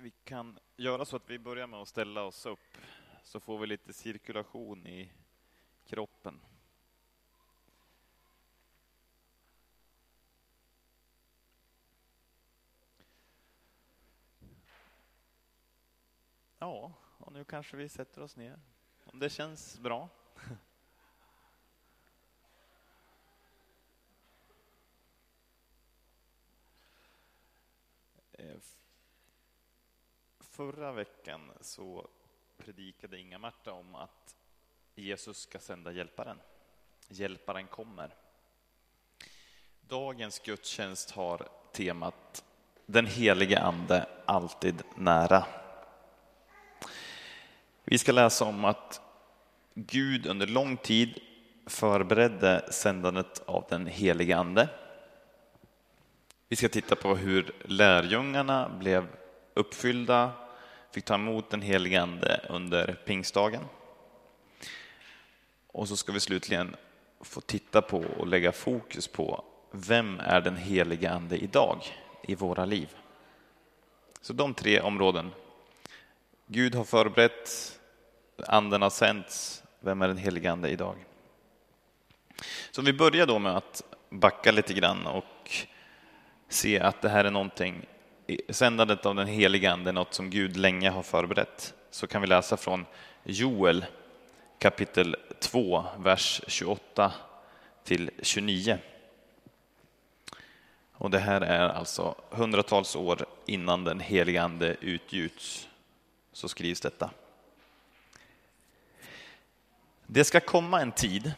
Vi kan göra så att vi börjar med att ställa oss upp så får vi lite cirkulation i kroppen. Ja, och nu kanske vi sätter oss ner. Om det känns bra. Eh, Förra veckan så predikade Inga-Marta om att Jesus ska sända hjälparen. Hjälparen kommer. Dagens gudstjänst har temat Den helige Ande alltid nära. Vi ska läsa om att Gud under lång tid förberedde sändandet av den helige Ande. Vi ska titta på hur lärjungarna blev uppfyllda, fick ta emot den helige Ande under pingstdagen. Och så ska vi slutligen få titta på och lägga fokus på vem är den helige Ande idag i våra liv? Så de tre områden. Gud har förberett, Anden har sänts, vem är den helige Ande idag? Så vi börjar då med att backa lite grann och se att det här är någonting, sändandet av den helige Ande är något som Gud länge har förberett. Så kan vi läsa från Joel kapitel 2, vers 28 till 29. Och det här är alltså hundratals år innan den helige Ande utgjuts, så skrivs detta. Det ska komma en tid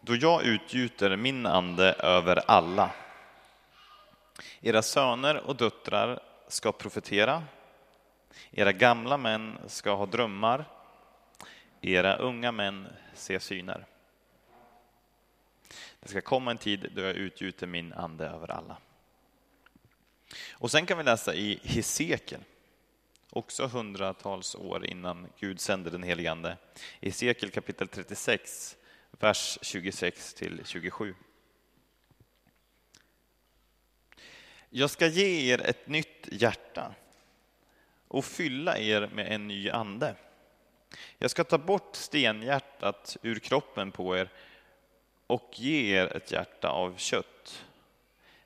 då jag utgjuter min ande över alla. Era söner och döttrar ska profetera, era gamla män ska ha drömmar, era unga män se syner. Det ska komma en tid då jag utgjuter min ande över alla. Och sen kan vi läsa i Hesekiel, också hundratals år innan Gud sände den helige Ande. Hesekiel kapitel 36, vers 26 till 27. Jag ska ge er ett nytt hjärta och fylla er med en ny ande. Jag ska ta bort stenhjärtat ur kroppen på er och ge er ett hjärta av kött.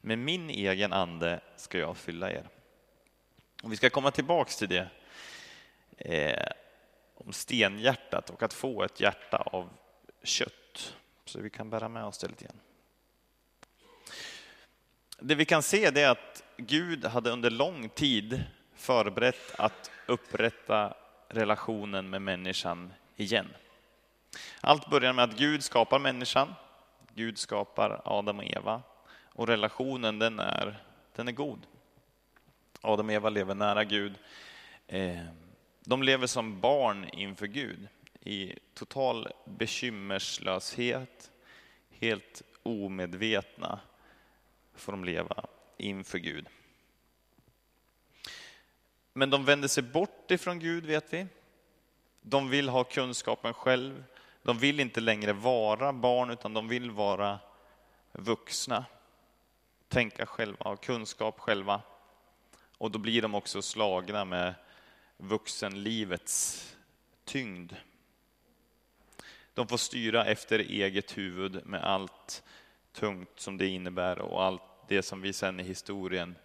Med min egen ande ska jag fylla er. Och vi ska komma tillbaks till det eh, om stenhjärtat och att få ett hjärta av kött. Så vi kan bära med oss det lite grann. Det vi kan se är att Gud hade under lång tid förberett att upprätta relationen med människan igen. Allt börjar med att Gud skapar människan. Gud skapar Adam och Eva och relationen den är, den är god. Adam och Eva lever nära Gud. Eh, de lever som barn inför Gud i total bekymmerslöshet, helt omedvetna får de leva inför Gud. Men de vänder sig bort ifrån Gud, vet vi. De vill ha kunskapen själv. De vill inte längre vara barn, utan de vill vara vuxna. Tänka själva, ha kunskap själva. Och då blir de också slagna med vuxenlivets tyngd. De får styra efter eget huvud med allt tungt som det innebär och allt det som vi sen i historien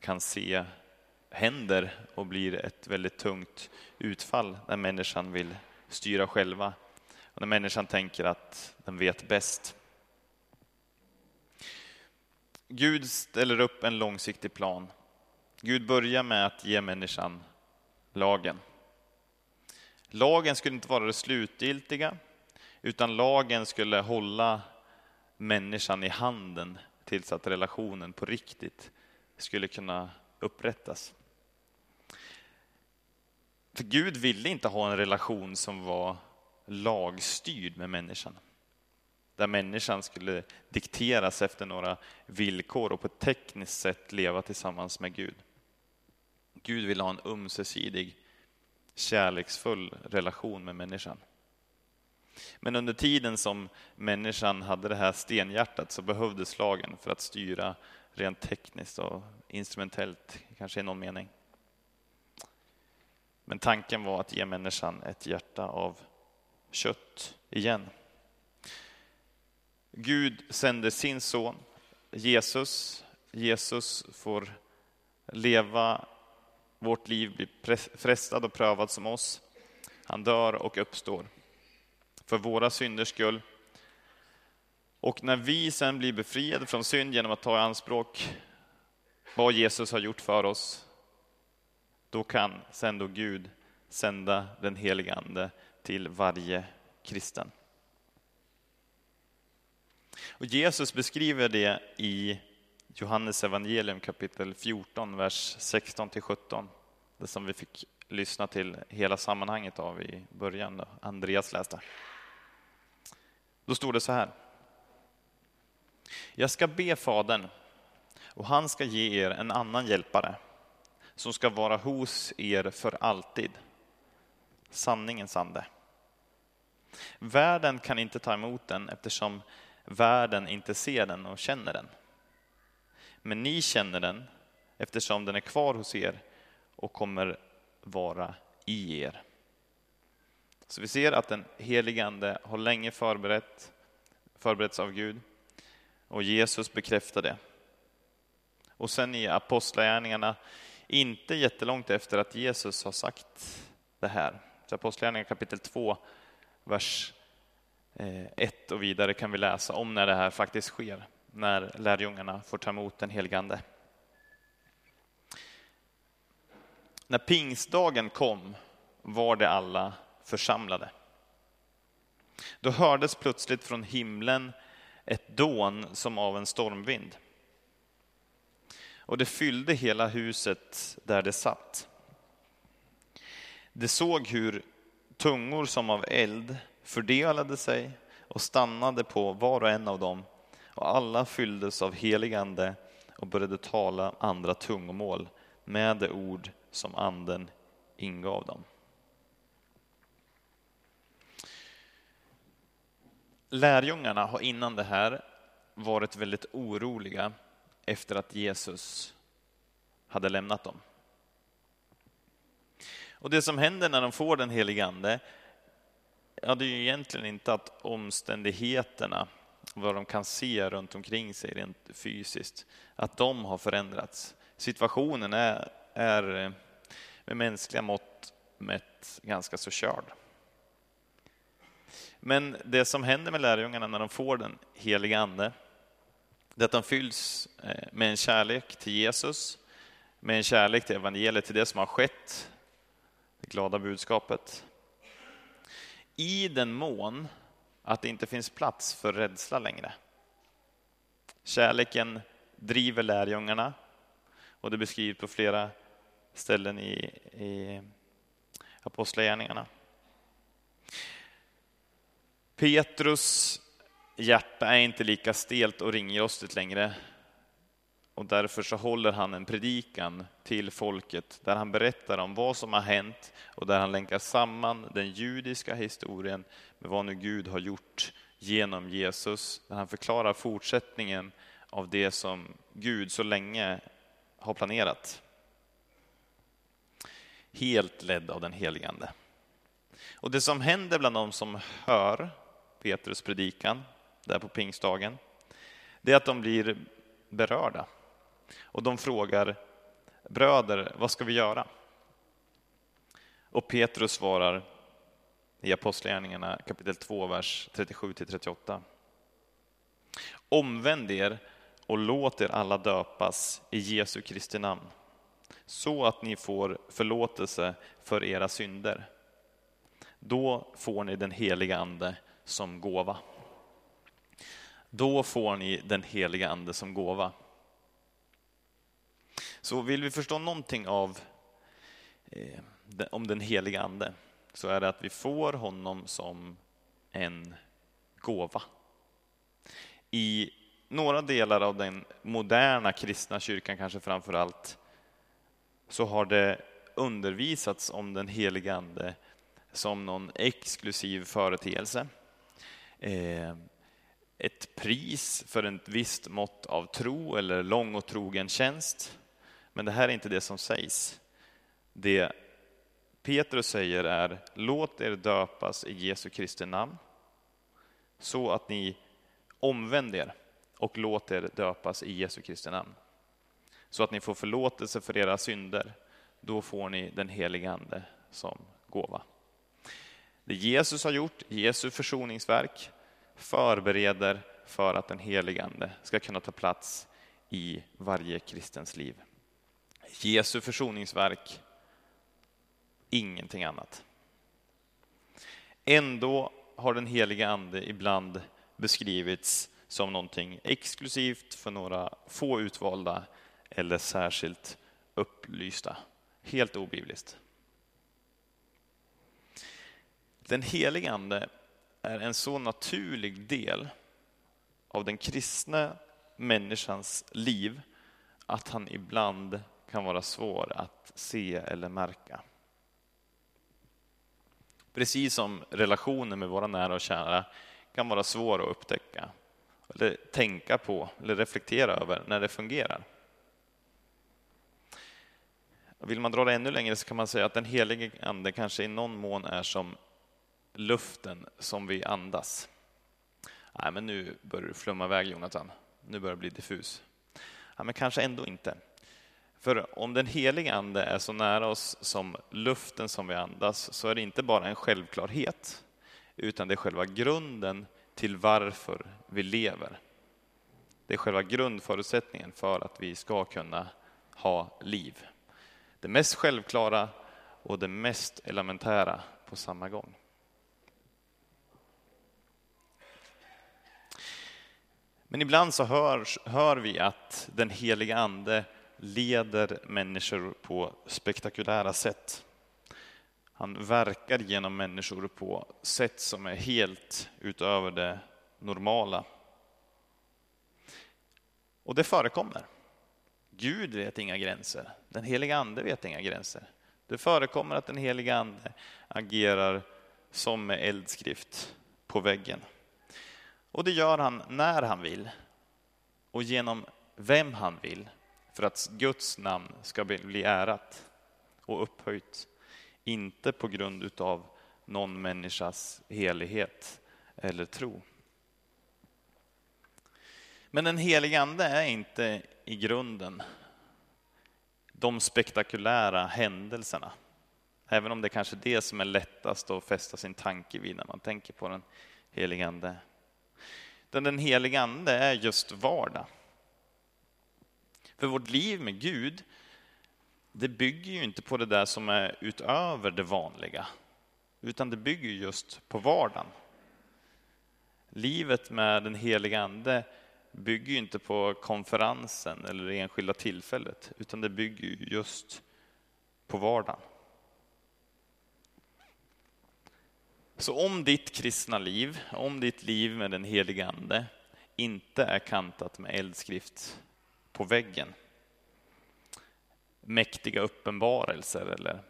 kan se händer och blir ett väldigt tungt utfall när människan vill styra själva och när människan tänker att den vet bäst. Gud ställer upp en långsiktig plan. Gud börjar med att ge människan lagen. Lagen skulle inte vara det slutgiltiga, utan lagen skulle hålla människan i handen tills att relationen på riktigt skulle kunna upprättas. För Gud ville inte ha en relation som var lagstyrd med människan. Där människan skulle dikteras efter några villkor och på ett tekniskt sätt leva tillsammans med Gud. Gud vill ha en ömsesidig, kärleksfull relation med människan. Men under tiden som människan hade det här stenhjärtat så behövdes lagen för att styra rent tekniskt och instrumentellt, kanske i någon mening. Men tanken var att ge människan ett hjärta av kött igen. Gud sände sin son Jesus. Jesus får leva vårt liv, bli frestad och prövad som oss. Han dör och uppstår för våra synders skull. Och när vi sen blir befriade från synd genom att ta i anspråk vad Jesus har gjort för oss, då kan sen då Gud sända den helige Ande till varje kristen. Och Jesus beskriver det i Johannes evangelium kapitel 14, vers 16 till 17. Det som vi fick lyssna till hela sammanhanget av i början, då Andreas läste. Då står det så här. Jag ska be Fadern och han ska ge er en annan hjälpare som ska vara hos er för alltid. Sanningens ande. Världen kan inte ta emot den eftersom världen inte ser den och känner den. Men ni känner den eftersom den är kvar hos er och kommer vara i er. Så vi ser att den helige Ande har länge förberett, förberetts av Gud och Jesus bekräftar det. Och sen i Apostlagärningarna, inte jättelångt efter att Jesus har sagt det här, så Apostlagärningarna kapitel 2, vers eh, 1 och vidare kan vi läsa om när det här faktiskt sker, när lärjungarna får ta emot den helige Ande. När pingstdagen kom var det alla församlade. Då hördes plötsligt från himlen ett dån som av en stormvind. Och det fyllde hela huset där det satt. De såg hur tungor som av eld fördelade sig och stannade på var och en av dem och alla fylldes av heligande och började tala andra tungomål med de ord som anden ingav dem. Lärjungarna har innan det här varit väldigt oroliga efter att Jesus hade lämnat dem. Och det som händer när de får den helige Ande, ja det är ju egentligen inte att omständigheterna, vad de kan se runt omkring sig rent fysiskt, att de har förändrats. Situationen är, är eh, med mänskliga mått mätt ganska så körd. Men det som händer med lärjungarna när de får den heliga Ande, det är att de fylls eh, med en kärlek till Jesus, med en kärlek till evangeliet, till det som har skett, det glada budskapet. I den mån att det inte finns plats för rädsla längre. Kärleken driver lärjungarna och det beskrivs på flera ställen i, i Apostlagärningarna. Petrus hjärta är inte lika stelt och ringrostigt längre. Och därför så håller han en predikan till folket där han berättar om vad som har hänt och där han länkar samman den judiska historien med vad nu Gud har gjort genom Jesus. Där han förklarar fortsättningen av det som Gud så länge har planerat. Helt ledd av den helige Ande. Och det som händer bland de som hör Petrus predikan där på pingstdagen, det är att de blir berörda. Och de frågar, bröder, vad ska vi göra? Och Petrus svarar i Apostlagärningarna kapitel 2, vers 37-38. Omvänd er och låt er alla döpas i Jesu Kristi namn, så att ni får förlåtelse för era synder. Då får ni den heliga Ande som gåva. Då får ni den heliga Ande som gåva. Så vill vi förstå någonting av eh, om den heliga Ande så är det att vi får honom som en gåva. I några delar av den moderna kristna kyrkan, kanske framför allt, så har det undervisats om den heliga Ande som någon exklusiv företeelse. Eh, ett pris för ett visst mått av tro eller lång och trogen tjänst. Men det här är inte det som sägs. Det Petrus säger är, låt er döpas i Jesu Kristi namn, så att ni omvänder er och låt er döpas i Jesu Kristi namn. Så att ni får förlåtelse för era synder, då får ni den helige Ande som gåva. Det Jesus har gjort, Jesu försoningsverk, förbereder för att den helige Ande ska kunna ta plats i varje kristens liv. Jesu försoningsverk, ingenting annat. Ändå har den helige Ande ibland beskrivits som någonting exklusivt för några få utvalda eller särskilt upplysta. Helt obibliskt. Den helige Ande är en så naturlig del av den kristna människans liv att han ibland kan vara svår att se eller märka. Precis som relationer med våra nära och kära kan vara svår att upptäcka, eller tänka på eller reflektera över när det fungerar. Vill man dra det ännu längre så kan man säga att den helige Ande kanske i någon mån är som luften som vi andas. Nej, men nu börjar du flumma iväg Jonathan. Nu börjar det bli diffus. Ja, men kanske ändå inte. För om den heliga Ande är så nära oss som luften som vi andas så är det inte bara en självklarhet utan det är själva grunden till varför vi lever. Det är själva grundförutsättningen för att vi ska kunna ha liv. Det mest självklara och det mest elementära på samma gång. Men ibland så hör, hör vi att den heliga Ande leder människor på spektakulära sätt. Han verkar genom människor på sätt som är helt utöver det normala. Och det förekommer. Gud vet inga gränser. Den heliga Ande vet inga gränser. Det förekommer att den heliga Ande agerar som med eldskrift på väggen. Och det gör han när han vill och genom vem han vill för att Guds namn ska bli ärat och upphöjt. Inte på grund av någon människas helighet eller tro. Men den helige Ande är inte i grunden de spektakulära händelserna. Även om det kanske är det som är lättast att fästa sin tanke vid när man tänker på den helige Ande. Den helige Ande är just vardag. För vårt liv med Gud, det bygger ju inte på det där som är utöver det vanliga, utan det bygger just på vardagen. Livet med den heliga Ande bygger ju inte på konferensen eller det enskilda tillfället, utan det bygger ju just på vardagen. Så om ditt kristna liv, om ditt liv med den helige Ande inte är kantat med eldskrift på väggen, mäktiga uppenbarelser eller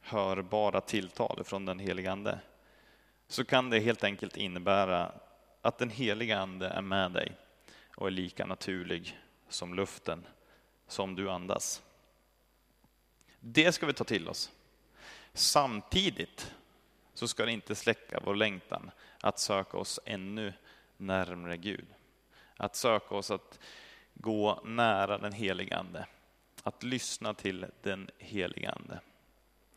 hörbara tilltal från den helige Ande, så kan det helt enkelt innebära att den helige Ande är med dig och är lika naturlig som luften som du andas. Det ska vi ta till oss. Samtidigt så ska det inte släcka vår längtan att söka oss ännu närmre Gud. Att söka oss att gå nära den helige Ande. Att lyssna till den helige Ande.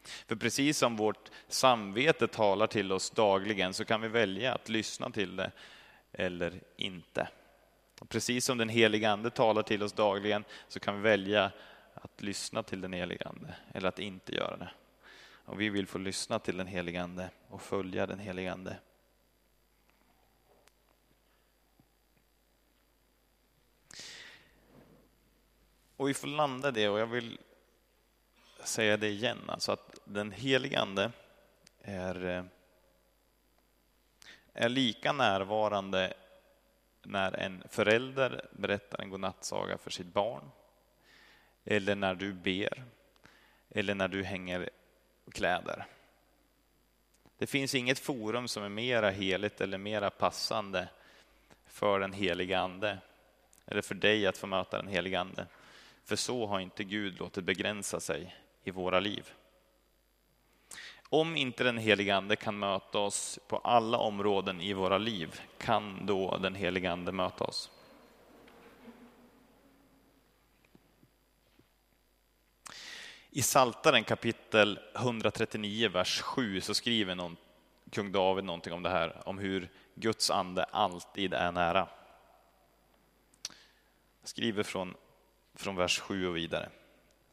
För precis som vårt samvete talar till oss dagligen så kan vi välja att lyssna till det eller inte. Och precis som den helige Ande talar till oss dagligen så kan vi välja att lyssna till den helige Ande eller att inte göra det. Och vi vill få lyssna till den helige Ande och följa den helige Ande. Och vi får landa det och jag vill säga det igen, alltså att den helige Ande är, eh, är lika närvarande när en förälder berättar en godnattsaga för sitt barn, eller när du ber, eller när du hänger kläder. Det finns inget forum som är mera heligt eller mera passande för den heliga Ande, eller för dig att få möta den heliga Ande. För så har inte Gud låtit begränsa sig i våra liv. Om inte den helige Ande kan möta oss på alla områden i våra liv, kan då den helige Ande möta oss? I Saltaren kapitel 139, vers 7 så skriver någon, kung David någonting om det här, om hur Guds ande alltid är nära. Jag skriver från, från vers 7 och vidare.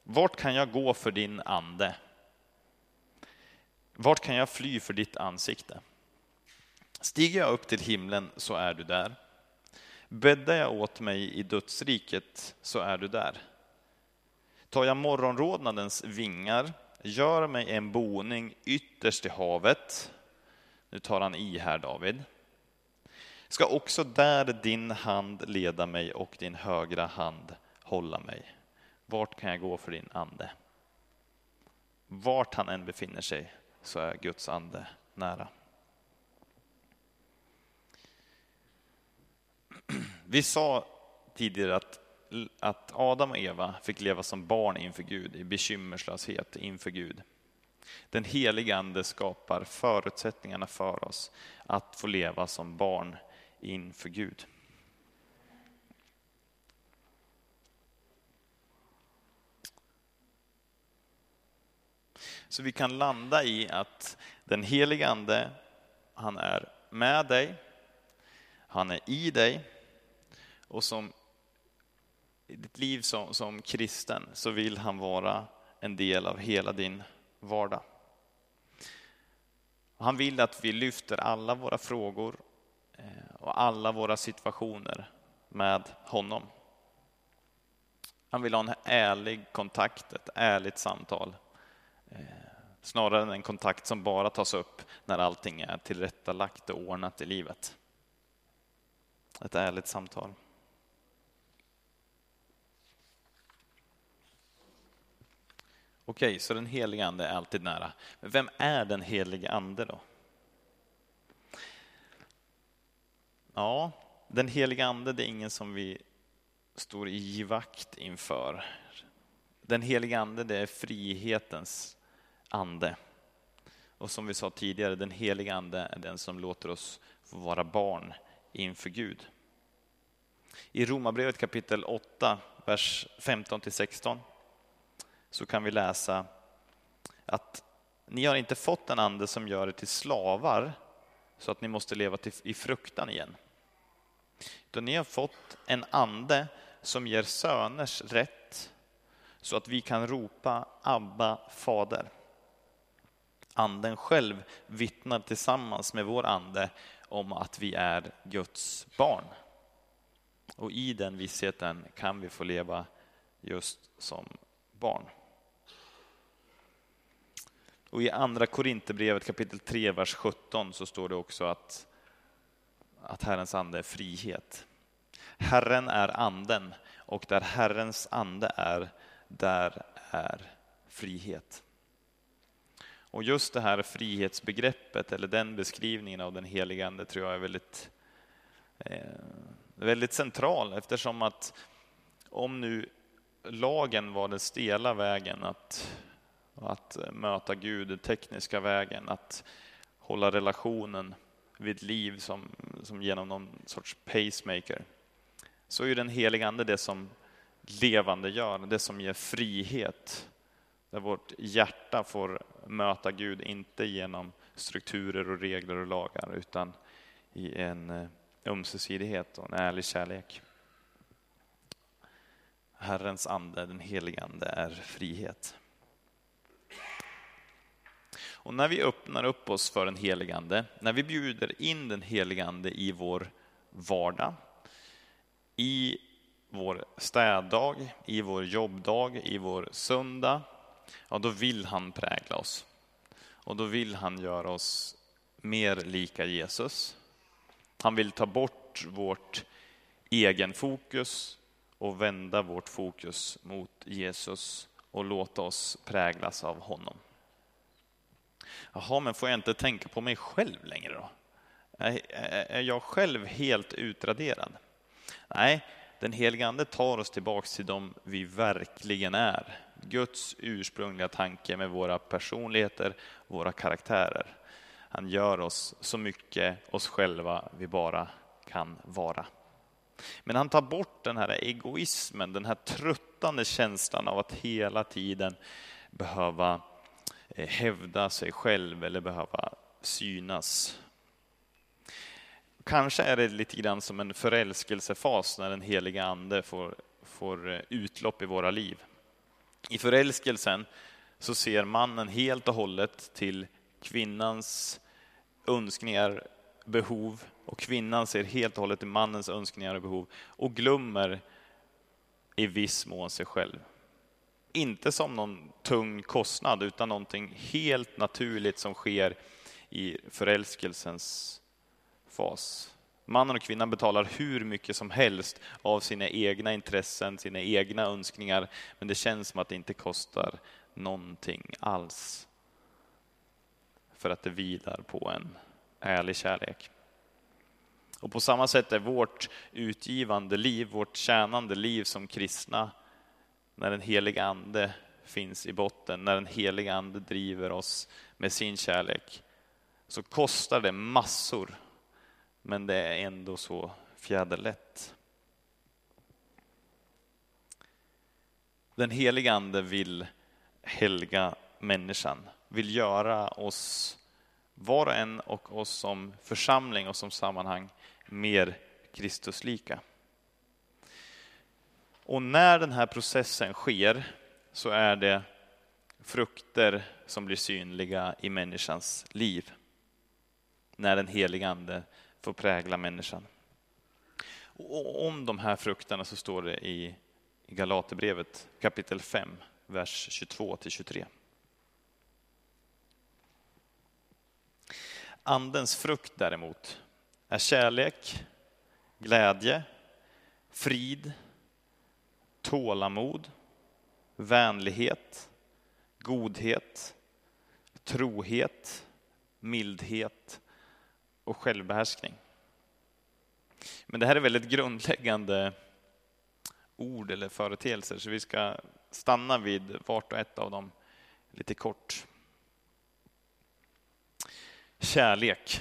Vart kan jag gå för din ande? Vart kan jag fly för ditt ansikte? Stiger jag upp till himlen så är du där. Bäddar jag åt mig i dödsriket så är du där. Tar jag morgonrodnadens vingar, gör mig en boning ytterst i havet. Nu tar han i här David. Ska också där din hand leda mig och din högra hand hålla mig. Vart kan jag gå för din ande? Vart han än befinner sig så är Guds ande nära. Vi sa tidigare att, att Adam och Eva fick leva som barn inför Gud, i bekymmerslöshet inför Gud. Den heliga Ande skapar förutsättningarna för oss att få leva som barn inför Gud. Så vi kan landa i att den helige Ande, han är med dig, han är i dig och som i ditt liv som, som kristen så vill han vara en del av hela din vardag. Han vill att vi lyfter alla våra frågor eh, och alla våra situationer med honom. Han vill ha en ärlig kontakt, ett ärligt samtal eh, snarare än en kontakt som bara tas upp när allting är tillrättalagt och ordnat i livet. Ett ärligt samtal. Okej, så den helige Ande är alltid nära. Men vem är den helige Ande då? Ja, den helige Ande det är ingen som vi står i givakt inför. Den helige Ande det är frihetens ande. Och som vi sa tidigare, den helige ande är den som låter oss få vara barn inför Gud. I Romarbrevet kapitel 8, vers 15 till 16, så kan vi läsa att ni har inte fått en ande som gör er till slavar så att ni måste leva i fruktan igen. Utan ni har fått en ande som ger söners rätt så att vi kan ropa Abba, Fader. Anden själv vittnar tillsammans med vår ande om att vi är Guds barn. Och i den vissheten kan vi få leva just som barn. Och i andra Korinthierbrevet kapitel 3, vers 17 så står det också att, att Herrens ande är frihet. Herren är anden och där Herrens ande är, där är frihet. Och just det här frihetsbegreppet, eller den beskrivningen av den helige Ande, tror jag är väldigt, eh, väldigt central eftersom att om nu lagen var den stela vägen att, att eh, möta Gud, den tekniska vägen, att hålla relationen vid liv som, som genom någon sorts pacemaker, så är den helige Ande det som levande gör, det som ger frihet där vårt hjärta får möta Gud, inte genom strukturer och regler och lagar, utan i en eh, ömsesidighet och en ärlig kärlek. Herrens ande, den helige ande, är frihet. Och när vi öppnar upp oss för den helige ande, när vi bjuder in den helige ande i vår vardag, i vår städdag, i vår jobbdag, i vår söndag, ja då vill han prägla oss. Och då vill han göra oss mer lika Jesus. Han vill ta bort vårt egen fokus och vända vårt fokus mot Jesus och låta oss präglas av honom. Jaha, men får jag inte tänka på mig själv längre då? Är jag själv helt utraderad? Nej, den helige Ande tar oss tillbaks till dem vi verkligen är Guds ursprungliga tanke med våra personligheter, våra karaktärer. Han gör oss så mycket oss själva vi bara kan vara. Men han tar bort den här egoismen, den här tröttande känslan av att hela tiden behöva Eh, hävda sig själv eller behöva synas. Kanske är det lite grann som en förälskelsefas när den heliga ande får, får eh, utlopp i våra liv. I förälskelsen så ser mannen helt och hållet till kvinnans önskningar, behov och kvinnan ser helt och hållet till mannens önskningar och behov och glömmer i viss mån sig själv. Inte som någon tung kostnad utan någonting helt naturligt som sker i förälskelsens fas. Mannen och kvinnan betalar hur mycket som helst av sina egna intressen, sina egna önskningar, men det känns som att det inte kostar någonting alls. För att det vilar på en ärlig kärlek. Och på samma sätt är vårt utgivande liv, vårt tjänande liv som kristna, när den heliga Ande finns i botten, när den heliga Ande driver oss med sin kärlek, så kostar det massor, men det är ändå så fjäderlätt. Den heliga Ande vill helga människan, vill göra oss var och en och oss som församling och som sammanhang mer Kristuslika. Och när den här processen sker så är det frukter som blir synliga i människans liv. När den helige Ande får prägla människan. Och om de här frukterna så står det i Galaterbrevet kapitel 5, vers 22 till 23. Andens frukt däremot är kärlek, glädje, frid, tålamod, vänlighet, godhet, trohet, mildhet och självbehärskning. Men det här är väldigt grundläggande ord eller företeelser, så vi ska stanna vid vart och ett av dem lite kort. Kärlek.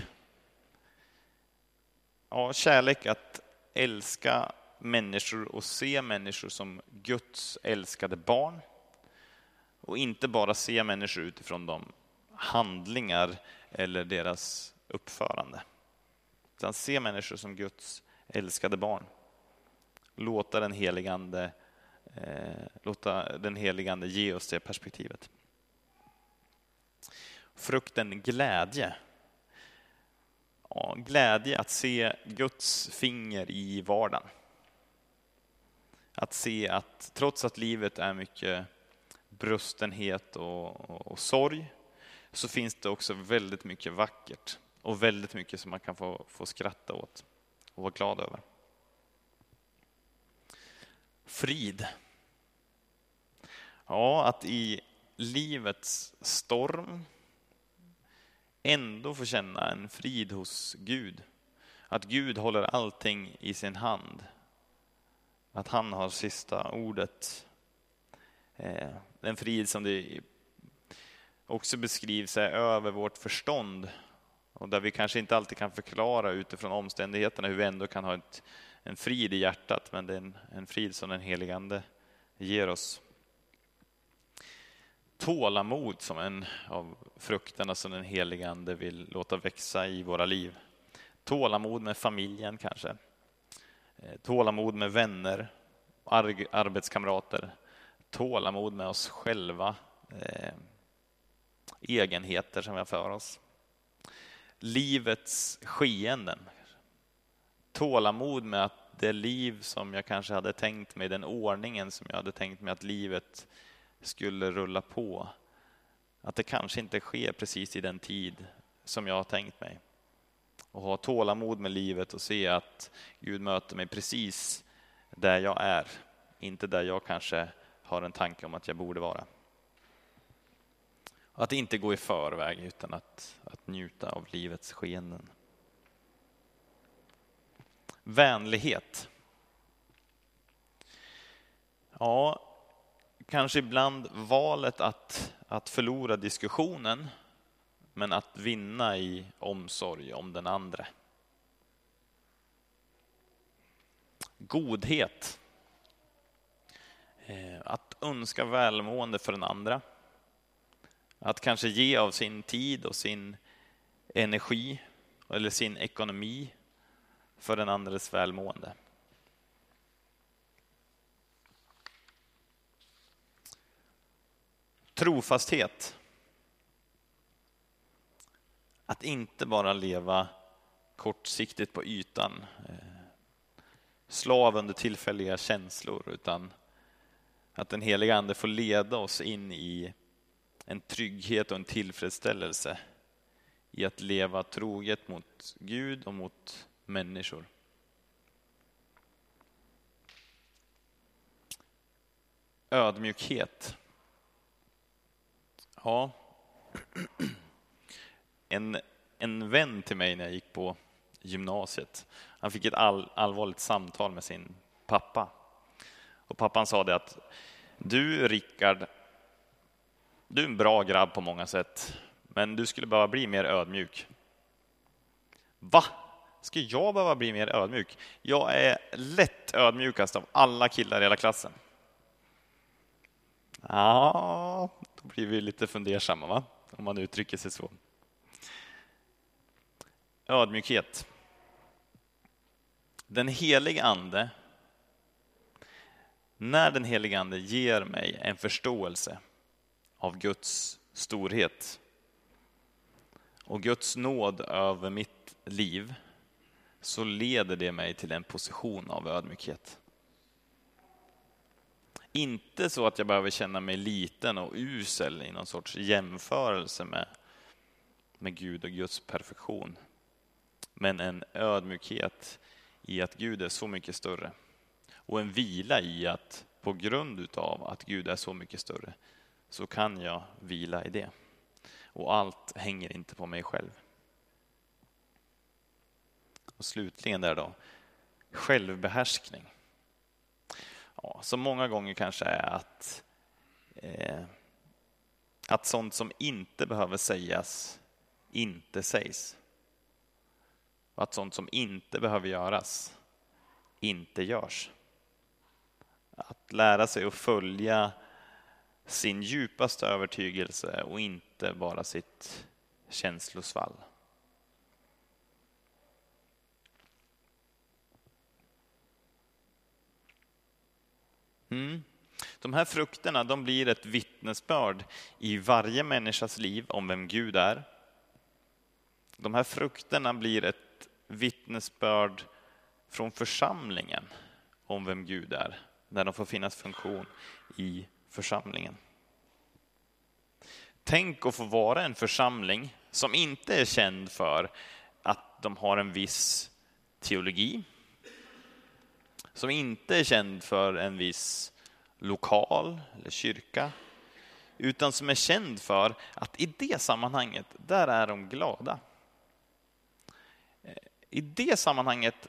Ja, kärlek att älska människor och se människor som Guds älskade barn. Och inte bara se människor utifrån de handlingar eller deras uppförande. Utan se människor som Guds älskade barn. Låta den heligande, eh, låta den heligande ge oss det perspektivet. Frukten glädje ja, glädje att se Guds finger i vardagen. Att se att trots att livet är mycket brustenhet och, och, och sorg, så finns det också väldigt mycket vackert och väldigt mycket som man kan få, få skratta åt och vara glad över. Frid. Ja, att i livets storm ändå få känna en frid hos Gud. Att Gud håller allting i sin hand. Att han har sista ordet. Den en frid som det också beskrivs är över vårt förstånd och där vi kanske inte alltid kan förklara utifrån omständigheterna hur vi ändå kan ha ett, en frid i hjärtat, men det är en, en frid som den helige Ande ger oss tålamod som en av frukterna som den helige Ande vill låta växa i våra liv. Tålamod med familjen kanske. Eh, tålamod med vänner, arbetskamrater. Tålamod med oss själva. Eh, egenheter som vi har för oss. Livets skeenden. Tålamod med att det liv som jag kanske hade tänkt mig, den ordningen som jag hade tänkt mig att livet skulle rulla på. Att det kanske inte sker precis i den tid som jag har tänkt mig. Och ha tålamod med livet och se att Gud möter mig precis där jag är, inte där jag kanske har en tanke om att jag borde vara. Att inte gå i förväg utan att, att njuta av livets skeenden. Vänlighet. Ja, Kanske ibland valet att, att förlora diskussionen, men att vinna i omsorg om den andra. Godhet. Eh, att önska välmående för den andra. Att kanske ge av sin tid och sin energi eller sin ekonomi för den andres välmående. Trofasthet. Att inte bara leva kortsiktigt på ytan, eh, slav under tillfälliga känslor, utan att den heliga Ande får leda oss in i en trygghet och en tillfredsställelse i att leva troget mot Gud och mot människor. Ödmjukhet. Ja, en, en vän till mig när jag gick på gymnasiet, han fick ett all, allvarligt samtal med sin pappa. Och pappan sa det att du Rickard, du är en bra grabb på många sätt, men du skulle behöva bli mer ödmjuk. Va? Ska jag behöva bli mer ödmjuk? Jag är lätt ödmjukast av alla killar i hela klassen. Ja, då blir vi lite fundersamma, va? om man uttrycker sig så. Ödmjukhet. Den helige Ande, när den helige Ande ger mig en förståelse av Guds storhet och Guds nåd över mitt liv, så leder det mig till en position av ödmjukhet. Inte så att jag behöver känna mig liten och usel i någon sorts jämförelse med, med Gud och Guds perfektion. Men en ödmjukhet i att Gud är så mycket större. Och en vila i att på grund utav att Gud är så mycket större så kan jag vila i det. Och allt hänger inte på mig själv. Och slutligen där då, självbehärskning ja, som många gånger kanske är att, eh, att sånt som inte behöver sägas inte sägs. Och att sånt som inte behöver göras inte görs. Att lära sig att följa sin djupaste övertygelse och inte bara sitt känslosvall. Mm. De här frukterna de blir ett vittnesbörd i varje människas liv om vem Gud är. De här frukterna blir ett vittnesbörd från församlingen om vem Gud är, när de får finnas funktion i församlingen. Tänk att få vara en församling som inte är känd för att de har en viss teologi, som inte är känd för en viss lokal eller kyrka, utan som är känd för att i det sammanhanget, där är de glada. I det sammanhanget,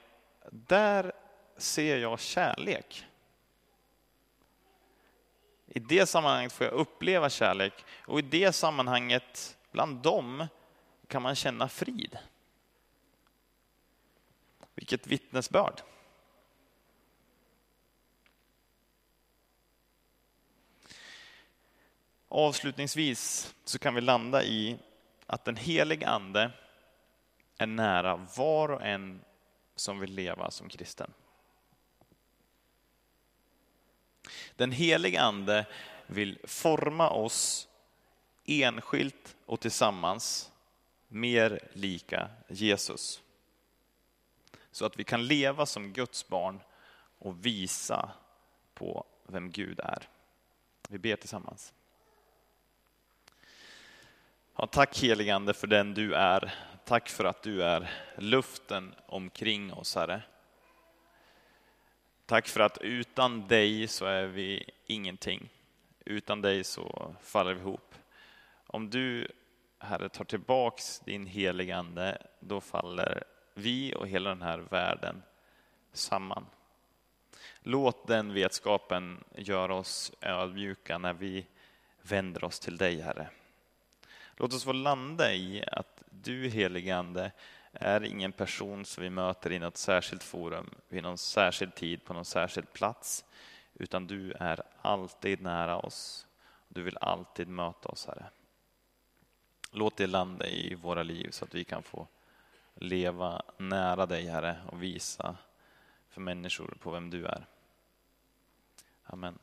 där ser jag kärlek. I det sammanhanget får jag uppleva kärlek och i det sammanhanget, bland dem, kan man känna frid. Vilket vittnesbörd. Avslutningsvis så kan vi landa i att den helige Ande är nära var och en som vill leva som kristen. Den helige Ande vill forma oss enskilt och tillsammans mer lika Jesus. Så att vi kan leva som Guds barn och visa på vem Gud är. Vi ber tillsammans. Ja, tack heligande för den du är. Tack för att du är luften omkring oss, Herre. Tack för att utan dig så är vi ingenting. Utan dig så faller vi ihop. Om du, Herre, tar tillbaks din heligande, då faller vi och hela den här världen samman. Låt den vetskapen göra oss ödmjuka när vi vänder oss till dig, Herre. Låt oss få landa i att du, helige Ande, är ingen person som vi möter i något särskilt forum, vid någon särskild tid, på någon särskild plats, utan du är alltid nära oss. Du vill alltid möta oss, Herre. Låt det landa i våra liv så att vi kan få leva nära dig, Herre, och visa för människor på vem du är. Amen.